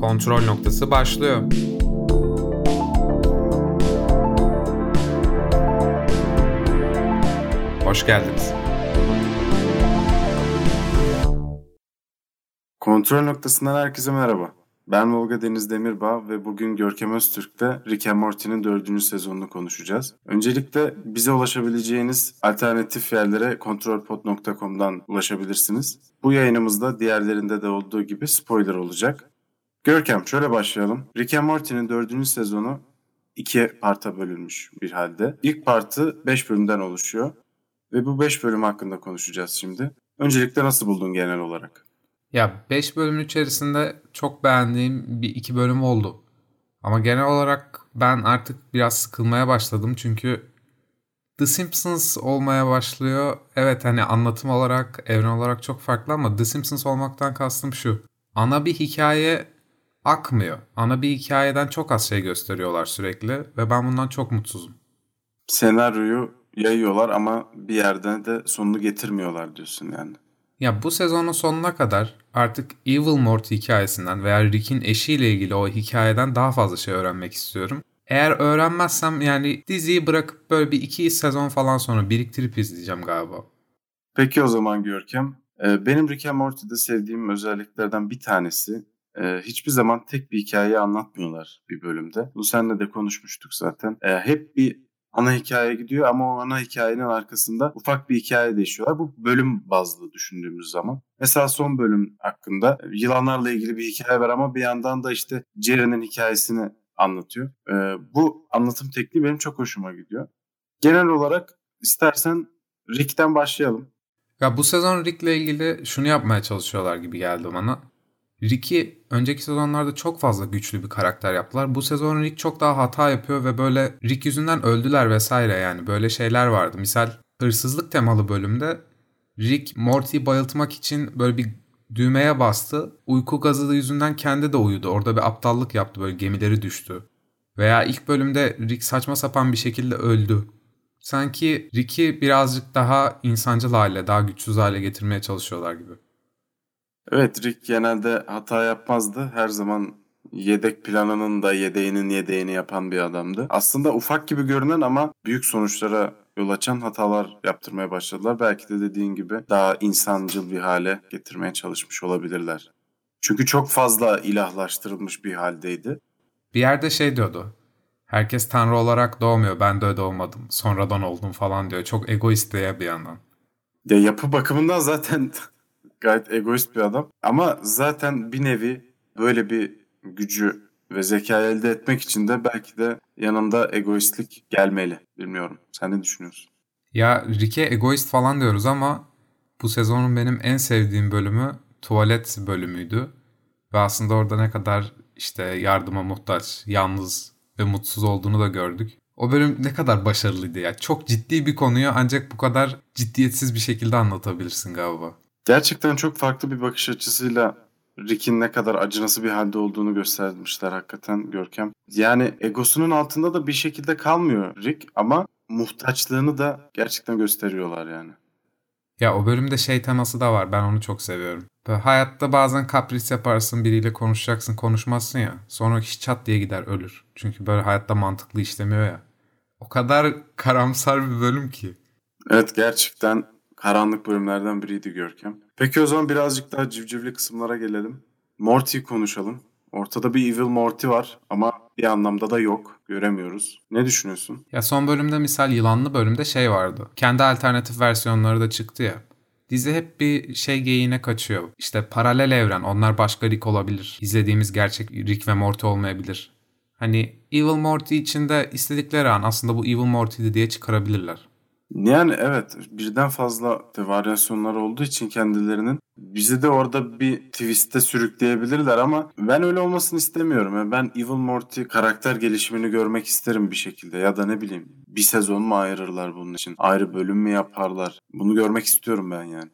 Kontrol noktası başlıyor. Hoş geldiniz. Kontrol noktasından herkese merhaba. Ben Volga Deniz Demirbağ ve bugün Görkem Öztürk'te Rick and Morty'nin dördüncü sezonunu konuşacağız. Öncelikle bize ulaşabileceğiniz alternatif yerlere kontrolpod.com'dan ulaşabilirsiniz. Bu yayınımızda diğerlerinde de olduğu gibi spoiler olacak. Görkem şöyle başlayalım. Rick and Morty'nin dördüncü sezonu iki parta bölünmüş bir halde. İlk partı 5 bölümden oluşuyor ve bu 5 bölüm hakkında konuşacağız şimdi. Öncelikle nasıl buldun genel olarak? Ya 5 bölümün içerisinde çok beğendiğim bir iki bölüm oldu. Ama genel olarak ben artık biraz sıkılmaya başladım çünkü The Simpsons olmaya başlıyor. Evet hani anlatım olarak, evren olarak çok farklı ama The Simpsons olmaktan kastım şu. Ana bir hikaye akmıyor. Ana bir hikayeden çok az şey gösteriyorlar sürekli ve ben bundan çok mutsuzum. Senaryoyu yayıyorlar ama bir yerden de sonunu getirmiyorlar diyorsun yani. Ya bu sezonun sonuna kadar artık Evil Morty hikayesinden veya Rick'in eşiyle ilgili o hikayeden daha fazla şey öğrenmek istiyorum. Eğer öğrenmezsem yani diziyi bırakıp böyle bir iki sezon falan sonra biriktirip izleyeceğim galiba. Peki o zaman Görkem. Ee, benim Rick and Morty'de sevdiğim özelliklerden bir tanesi e, hiçbir zaman tek bir hikayeyi anlatmıyorlar bir bölümde. Bu seninle de konuşmuştuk zaten. E, hep bir ana hikaye gidiyor ama o ana hikayenin arkasında ufak bir hikaye değişiyorlar. Bu bölüm bazlı düşündüğümüz zaman. Mesela son bölüm hakkında yılanlarla ilgili bir hikaye var ama bir yandan da işte Jerry'nin hikayesini anlatıyor. Ee, bu anlatım tekniği benim çok hoşuma gidiyor. Genel olarak istersen Rick'ten başlayalım. Ya bu sezon Rick'le ilgili şunu yapmaya çalışıyorlar gibi geldi bana. Rick'i önceki sezonlarda çok fazla güçlü bir karakter yaptılar. Bu sezon Rick çok daha hata yapıyor ve böyle Rick yüzünden öldüler vesaire yani böyle şeyler vardı. Misal hırsızlık temalı bölümde Rick Morty'yi bayıltmak için böyle bir düğmeye bastı. Uyku gazı yüzünden kendi de uyudu. Orada bir aptallık yaptı böyle gemileri düştü. Veya ilk bölümde Rick saçma sapan bir şekilde öldü. Sanki Rick'i birazcık daha insancıl hale, daha güçsüz hale getirmeye çalışıyorlar gibi. Evet Rick genelde hata yapmazdı. Her zaman yedek planının da yedeğinin yedeğini yapan bir adamdı. Aslında ufak gibi görünen ama büyük sonuçlara yol açan hatalar yaptırmaya başladılar. Belki de dediğin gibi daha insancıl bir hale getirmeye çalışmış olabilirler. Çünkü çok fazla ilahlaştırılmış bir haldeydi. Bir yerde şey diyordu. Herkes tanrı olarak doğmuyor. Ben de doğmadım. Sonradan oldum falan diyor. Çok egoist diye bir yandan. Ya yapı bakımından zaten gayet egoist bir adam. Ama zaten bir nevi böyle bir gücü ve zeka elde etmek için de belki de yanında egoistlik gelmeli. Bilmiyorum. Sen ne düşünüyorsun? Ya Rick'e egoist falan diyoruz ama bu sezonun benim en sevdiğim bölümü tuvalet bölümüydü. Ve aslında orada ne kadar işte yardıma muhtaç, yalnız ve mutsuz olduğunu da gördük. O bölüm ne kadar başarılıydı ya. Çok ciddi bir konuyu ancak bu kadar ciddiyetsiz bir şekilde anlatabilirsin galiba. Gerçekten çok farklı bir bakış açısıyla Rick'in ne kadar acınası bir halde olduğunu göstermişler hakikaten Görkem. Yani egosunun altında da bir şekilde kalmıyor Rick ama muhtaçlığını da gerçekten gösteriyorlar yani. Ya o bölümde şey teması da var. Ben onu çok seviyorum. Böyle hayatta bazen kapris yaparsın, biriyle konuşacaksın, konuşmazsın ya. Sonra hiç çat diye gider ölür. Çünkü böyle hayatta mantıklı işlemiyor ya. O kadar karamsar bir bölüm ki. Evet gerçekten karanlık bölümlerden biriydi Görkem. Peki o zaman birazcık daha civcivli kısımlara gelelim. Morty'yi konuşalım. Ortada bir Evil Morty var ama bir anlamda da yok. Göremiyoruz. Ne düşünüyorsun? Ya son bölümde misal yılanlı bölümde şey vardı. Kendi alternatif versiyonları da çıktı ya. Dizi hep bir şey geyiğine kaçıyor. İşte paralel evren onlar başka Rick olabilir. İzlediğimiz gerçek Rick ve Morty olmayabilir. Hani Evil Morty içinde istedikleri an aslında bu Evil Morty'di diye çıkarabilirler. Yani evet birden fazla varyasyonlar olduğu için kendilerinin bizi de orada bir twist'e sürükleyebilirler ama ben öyle olmasını istemiyorum. Yani ben Evil Morty karakter gelişimini görmek isterim bir şekilde ya da ne bileyim bir sezon mu ayırırlar bunun için ayrı bölüm mü yaparlar bunu görmek istiyorum ben yani.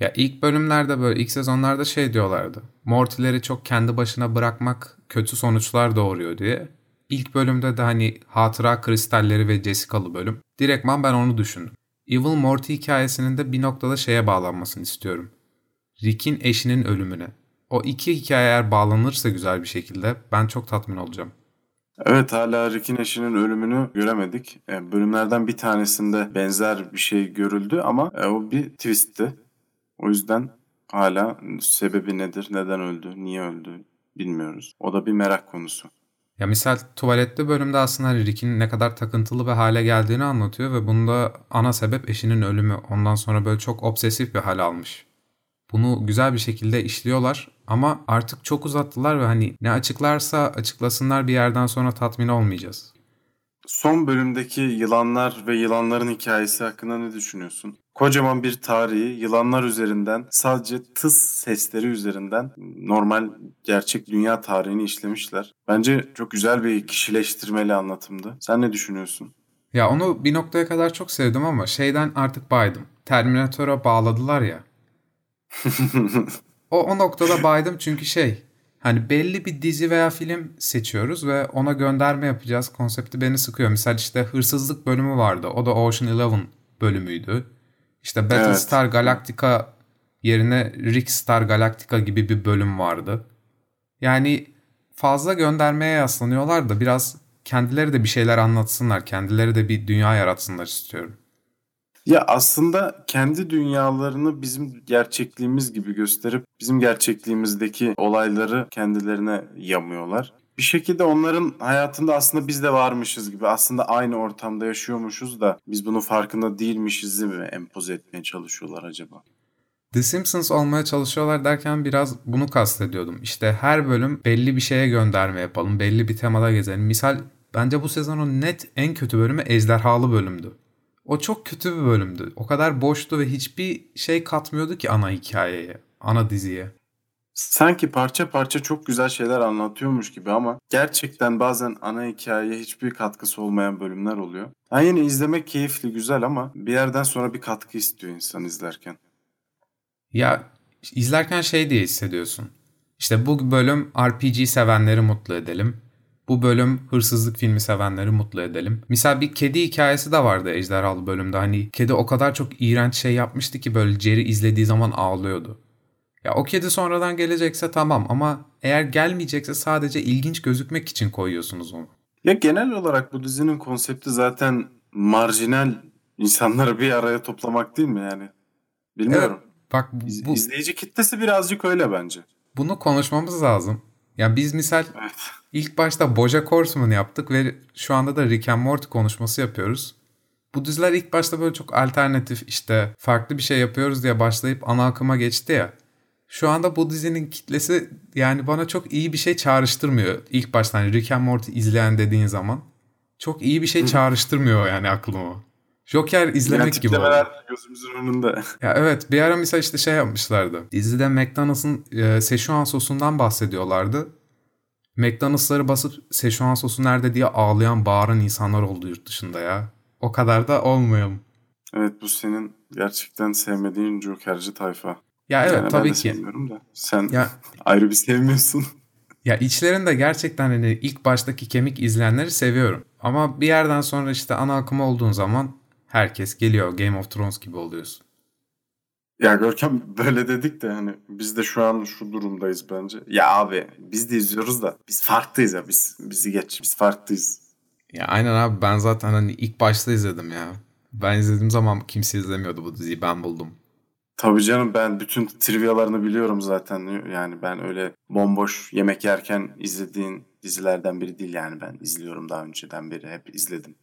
Ya ilk bölümlerde böyle ilk sezonlarda şey diyorlardı. Morty'leri çok kendi başına bırakmak kötü sonuçlar doğuruyor diye. İlk bölümde de hani hatıra kristalleri ve Jessica'lı bölüm. Direktman ben onu düşündüm. Evil Morty hikayesinin de bir noktada şeye bağlanmasını istiyorum. Rick'in eşinin ölümüne. o iki hikaye eğer bağlanırsa güzel bir şekilde ben çok tatmin olacağım. Evet hala Rick'in eşinin ölümünü göremedik. E, bölümlerden bir tanesinde benzer bir şey görüldü ama e, o bir twistti. O yüzden hala sebebi nedir, neden öldü, niye öldü bilmiyoruz. O da bir merak konusu. Ya misal tuvalette bölümde aslında hani Rick'in ne kadar takıntılı bir hale geldiğini anlatıyor ve bunda ana sebep eşinin ölümü. Ondan sonra böyle çok obsesif bir hal almış. Bunu güzel bir şekilde işliyorlar ama artık çok uzattılar ve hani ne açıklarsa açıklasınlar bir yerden sonra tatmin olmayacağız. Son bölümdeki yılanlar ve yılanların hikayesi hakkında ne düşünüyorsun? Kocaman bir tarihi yılanlar üzerinden sadece tıs sesleri üzerinden normal gerçek dünya tarihini işlemişler. Bence çok güzel bir kişileştirmeli anlatımdı. Sen ne düşünüyorsun? Ya onu bir noktaya kadar çok sevdim ama şeyden artık baydım. Terminator'a bağladılar ya. o, o noktada baydım çünkü şey hani belli bir dizi veya film seçiyoruz ve ona gönderme yapacağız. Konsepti beni sıkıyor. Mesela işte hırsızlık bölümü vardı. O da Ocean Eleven bölümüydü. İşte Battlestar evet. Galactica yerine Rick Star Galactica gibi bir bölüm vardı. Yani fazla göndermeye yaslanıyorlar da biraz kendileri de bir şeyler anlatsınlar. Kendileri de bir dünya yaratsınlar istiyorum. Ya aslında kendi dünyalarını bizim gerçekliğimiz gibi gösterip bizim gerçekliğimizdeki olayları kendilerine yamıyorlar. Bir şekilde onların hayatında aslında biz de varmışız gibi aslında aynı ortamda yaşıyormuşuz da biz bunun farkında değilmişiz mi empoze etmeye çalışıyorlar acaba? The Simpsons olmaya çalışıyorlar derken biraz bunu kastediyordum. İşte her bölüm belli bir şeye gönderme yapalım, belli bir temada gezelim. Misal bence bu sezonun net en kötü bölümü Ejderhalı bölümdü. O çok kötü bir bölümdü. O kadar boştu ve hiçbir şey katmıyordu ki ana hikayeye, ana diziye. Sanki parça parça çok güzel şeyler anlatıyormuş gibi ama gerçekten bazen ana hikayeye hiçbir katkısı olmayan bölümler oluyor. Yani yine izlemek keyifli, güzel ama bir yerden sonra bir katkı istiyor insan izlerken. Ya izlerken şey diye hissediyorsun. İşte bu bölüm RPG sevenleri mutlu edelim. Bu bölüm hırsızlık filmi sevenleri mutlu edelim. Misal bir kedi hikayesi de vardı Ejderhalı bölümde. Hani kedi o kadar çok iğrenç şey yapmıştı ki böyle Jerry izlediği zaman ağlıyordu. Ya o kedi sonradan gelecekse tamam ama eğer gelmeyecekse sadece ilginç gözükmek için koyuyorsunuz onu. Ya genel olarak bu dizinin konsepti zaten marjinal insanları bir araya toplamak değil mi yani? Bilmiyorum. Evet, bak bu, izleyici kitlesi birazcık öyle bence. Bunu konuşmamız lazım. Ya biz misal evet. İlk başta Bojack Horseman yaptık ve şu anda da Rick and Morty konuşması yapıyoruz. Bu diziler ilk başta böyle çok alternatif işte farklı bir şey yapıyoruz diye başlayıp ana akıma geçti ya. Şu anda bu dizinin kitlesi yani bana çok iyi bir şey çağrıştırmıyor. İlk baştan hani Rick and Morty izleyen dediğin zaman. Çok iyi bir şey çağrıştırmıyor yani aklıma. Joker izlemek yani gibi oldu. gözümüzün önünde. Ya evet bir ara mesela işte şey yapmışlardı. Dizide McDonald's'ın e, Szechuan sosundan bahsediyorlardı. McDonald's'ları basıp Szechuan sosu nerede diye ağlayan bağıran insanlar oldu yurt dışında ya. O kadar da olmayalım. Evet bu senin gerçekten sevmediğin Jokerci tayfa. Ya evet yani tabii ben de ki. sevmiyorum da sen ya, ayrı bir sevmiyorsun. Ya içlerinde gerçekten hani ilk baştaki kemik izleyenleri seviyorum. Ama bir yerden sonra işte ana akım olduğun zaman herkes geliyor. Game of Thrones gibi oluyorsun. Ya Görkem böyle dedik de hani biz de şu an şu durumdayız bence. Ya abi biz de izliyoruz da biz farklıyız ya biz bizi geç biz farklıyız. Ya aynen abi ben zaten hani ilk başta izledim ya. Ben izlediğim zaman kimse izlemiyordu bu diziyi ben buldum. Tabii canım ben bütün trivialarını biliyorum zaten. Yani ben öyle bomboş yemek yerken izlediğin dizilerden biri değil yani ben izliyorum daha önceden beri hep izledim.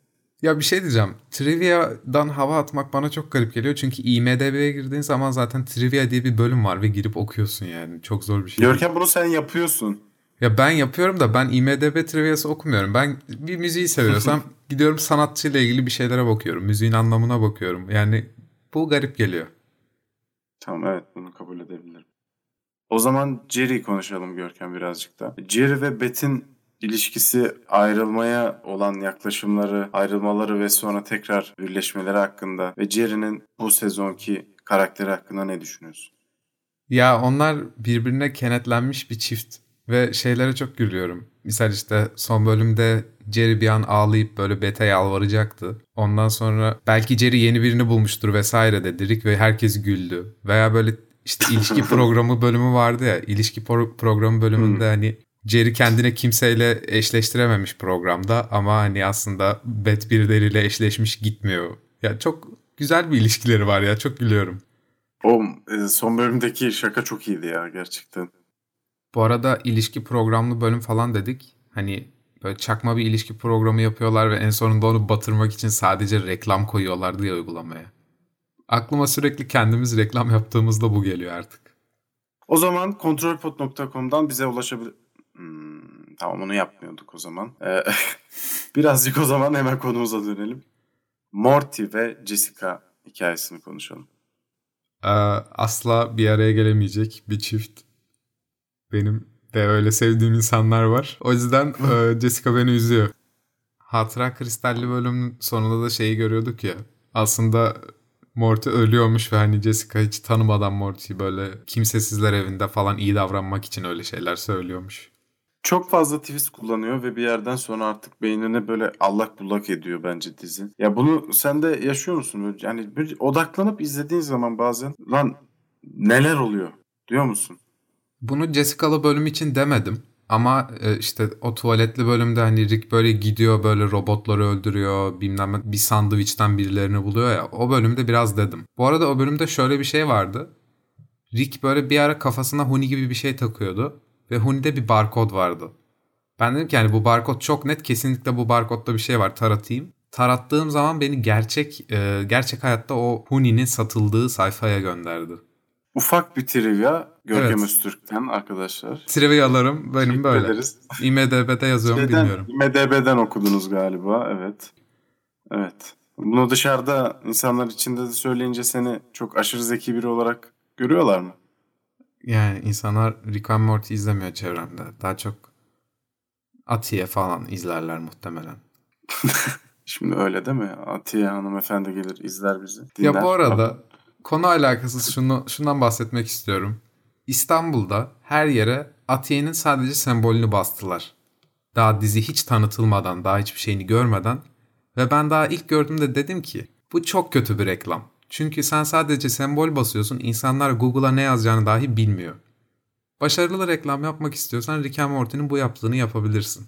Ya bir şey diyeceğim. Trivia'dan hava atmak bana çok garip geliyor. Çünkü IMDB'ye girdiğin zaman zaten Trivia diye bir bölüm var ve girip okuyorsun yani. Çok zor bir şey. Görkem bunu sen yapıyorsun. Ya ben yapıyorum da ben IMDB Trivia'sı okumuyorum. Ben bir müziği seviyorsam gidiyorum sanatçıyla ilgili bir şeylere bakıyorum. Müziğin anlamına bakıyorum. Yani bu garip geliyor. Tamam evet bunu kabul edebilirim. O zaman Jerry konuşalım Görkem birazcık da. Jerry ve Beth'in ilişkisi ayrılmaya olan yaklaşımları, ayrılmaları ve sonra tekrar birleşmeleri hakkında ve Jerry'nin bu sezonki karakteri hakkında ne düşünüyorsun? Ya onlar birbirine kenetlenmiş bir çift ve şeylere çok gülüyorum. Misal işte son bölümde Jerry bir an ağlayıp böyle Beth'e yalvaracaktı. Ondan sonra belki Jerry yeni birini bulmuştur vesaire dedi Rick ve herkes güldü. Veya böyle işte ilişki programı bölümü vardı ya. İlişki pro- programı bölümünde hani Jerry kendine kimseyle eşleştirememiş programda ama hani aslında bet birileriyle eşleşmiş gitmiyor. Ya çok güzel bir ilişkileri var ya çok gülüyorum. O e, son bölümdeki şaka çok iyiydi ya gerçekten. Bu arada ilişki programlı bölüm falan dedik. Hani böyle çakma bir ilişki programı yapıyorlar ve en sonunda onu batırmak için sadece reklam koyuyorlar diye uygulamaya. Aklıma sürekli kendimiz reklam yaptığımızda bu geliyor artık. O zaman kontrolpod.com'dan bize ulaşabilir... Tamam onu yapmıyorduk o zaman. Ee, birazcık o zaman hemen konumuza dönelim. Morty ve Jessica hikayesini konuşalım. Ee, asla bir araya gelemeyecek bir çift. Benim de öyle sevdiğim insanlar var. O yüzden e, Jessica beni üzüyor. Hatıra Kristalli bölümün sonunda da şeyi görüyorduk ya. Aslında Morty ölüyormuş ve hani Jessica hiç tanımadan Morty'yi böyle kimsesizler evinde falan iyi davranmak için öyle şeyler söylüyormuş. Çok fazla twist kullanıyor ve bir yerden sonra artık beynine böyle allak bullak ediyor bence dizi. Ya bunu sen de yaşıyor musun? Yani bir odaklanıp izlediğin zaman bazen lan neler oluyor diyor musun? Bunu Jessica'lı bölüm için demedim. Ama e, işte o tuvaletli bölümde hani Rick böyle gidiyor böyle robotları öldürüyor bilmem bir sandviçten birilerini buluyor ya o bölümde biraz dedim. Bu arada o bölümde şöyle bir şey vardı. Rick böyle bir ara kafasına Huni gibi bir şey takıyordu ve Huni'de bir barkod vardı. Ben dedim ki yani bu barkod çok net kesinlikle bu barkodda bir şey var taratayım. Tarattığım zaman beni gerçek e, gerçek hayatta o Huni'nin satıldığı sayfaya gönderdi. Ufak bir trivia Görkem evet. Öztürk'ten arkadaşlar. Trivialarım benim Teşekkür böyle. Ederiz. IMDB'de yazıyorum Şeyden, bilmiyorum. IMDB'den okudunuz galiba evet. Evet. Bunu dışarıda insanlar içinde de söyleyince seni çok aşırı zeki biri olarak görüyorlar mı? Yani insanlar Rick and Morty izlemiyor çevremde. Daha çok Atiye falan izlerler muhtemelen. Şimdi öyle değil mi? Atiye hanımefendi gelir izler bizi. Dinler. Ya bu arada konu alakasız şunu şundan bahsetmek istiyorum. İstanbul'da her yere Atiye'nin sadece sembolünü bastılar. Daha dizi hiç tanıtılmadan, daha hiçbir şeyini görmeden ve ben daha ilk gördüğümde dedim ki bu çok kötü bir reklam. Çünkü sen sadece sembol basıyorsun, insanlar Google'a ne yazacağını dahi bilmiyor. Başarılı reklam yapmak istiyorsan Rick and Morty'nin bu yaptığını yapabilirsin.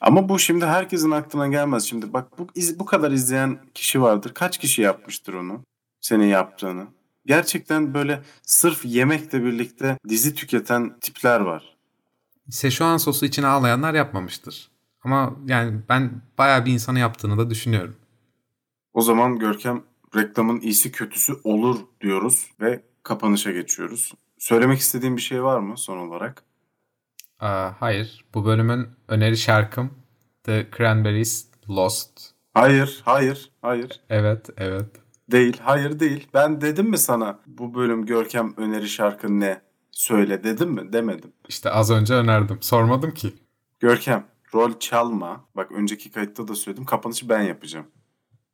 Ama bu şimdi herkesin aklına gelmez. Şimdi bak bu, iz, bu kadar izleyen kişi vardır. Kaç kişi yapmıştır onu? Senin yaptığını. Gerçekten böyle sırf yemekle birlikte dizi tüketen tipler var. Seşuan sosu içine ağlayanlar yapmamıştır. Ama yani ben bayağı bir insanı yaptığını da düşünüyorum. O zaman Görkem reklamın iyisi kötüsü olur diyoruz ve kapanışa geçiyoruz. Söylemek istediğim bir şey var mı son olarak? Aa, hayır. Bu bölümün öneri şarkım The Cranberries Lost. Hayır, hayır, hayır. Evet, evet. Değil, hayır değil. Ben dedim mi sana bu bölüm Görkem öneri şarkın ne? Söyle dedim mi? Demedim. İşte az önce önerdim. Sormadım ki. Görkem, rol çalma. Bak önceki kayıtta da söyledim. Kapanışı ben yapacağım.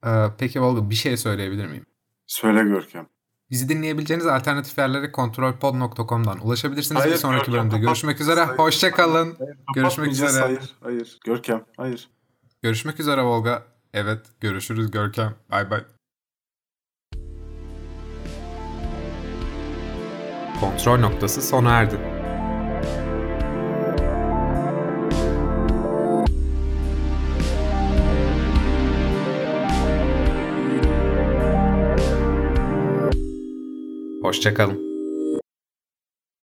Ee, peki Volga bir şey söyleyebilir miyim? Söyle Görkem. Bizi dinleyebileceğiniz alternatif yerlere kontrolpod.com'dan ulaşabilirsiniz hayır, bir sonraki Görkem, bölümde. Görüşmek üzere. Hoşçakalın. Görüşmek üzere. Hayır, hayır. Görkem, hayır. Görüşmek üzere Volga. Evet, görüşürüz Görkem. Bay bay. Kontrol noktası sona erdi. Hoşçakalın.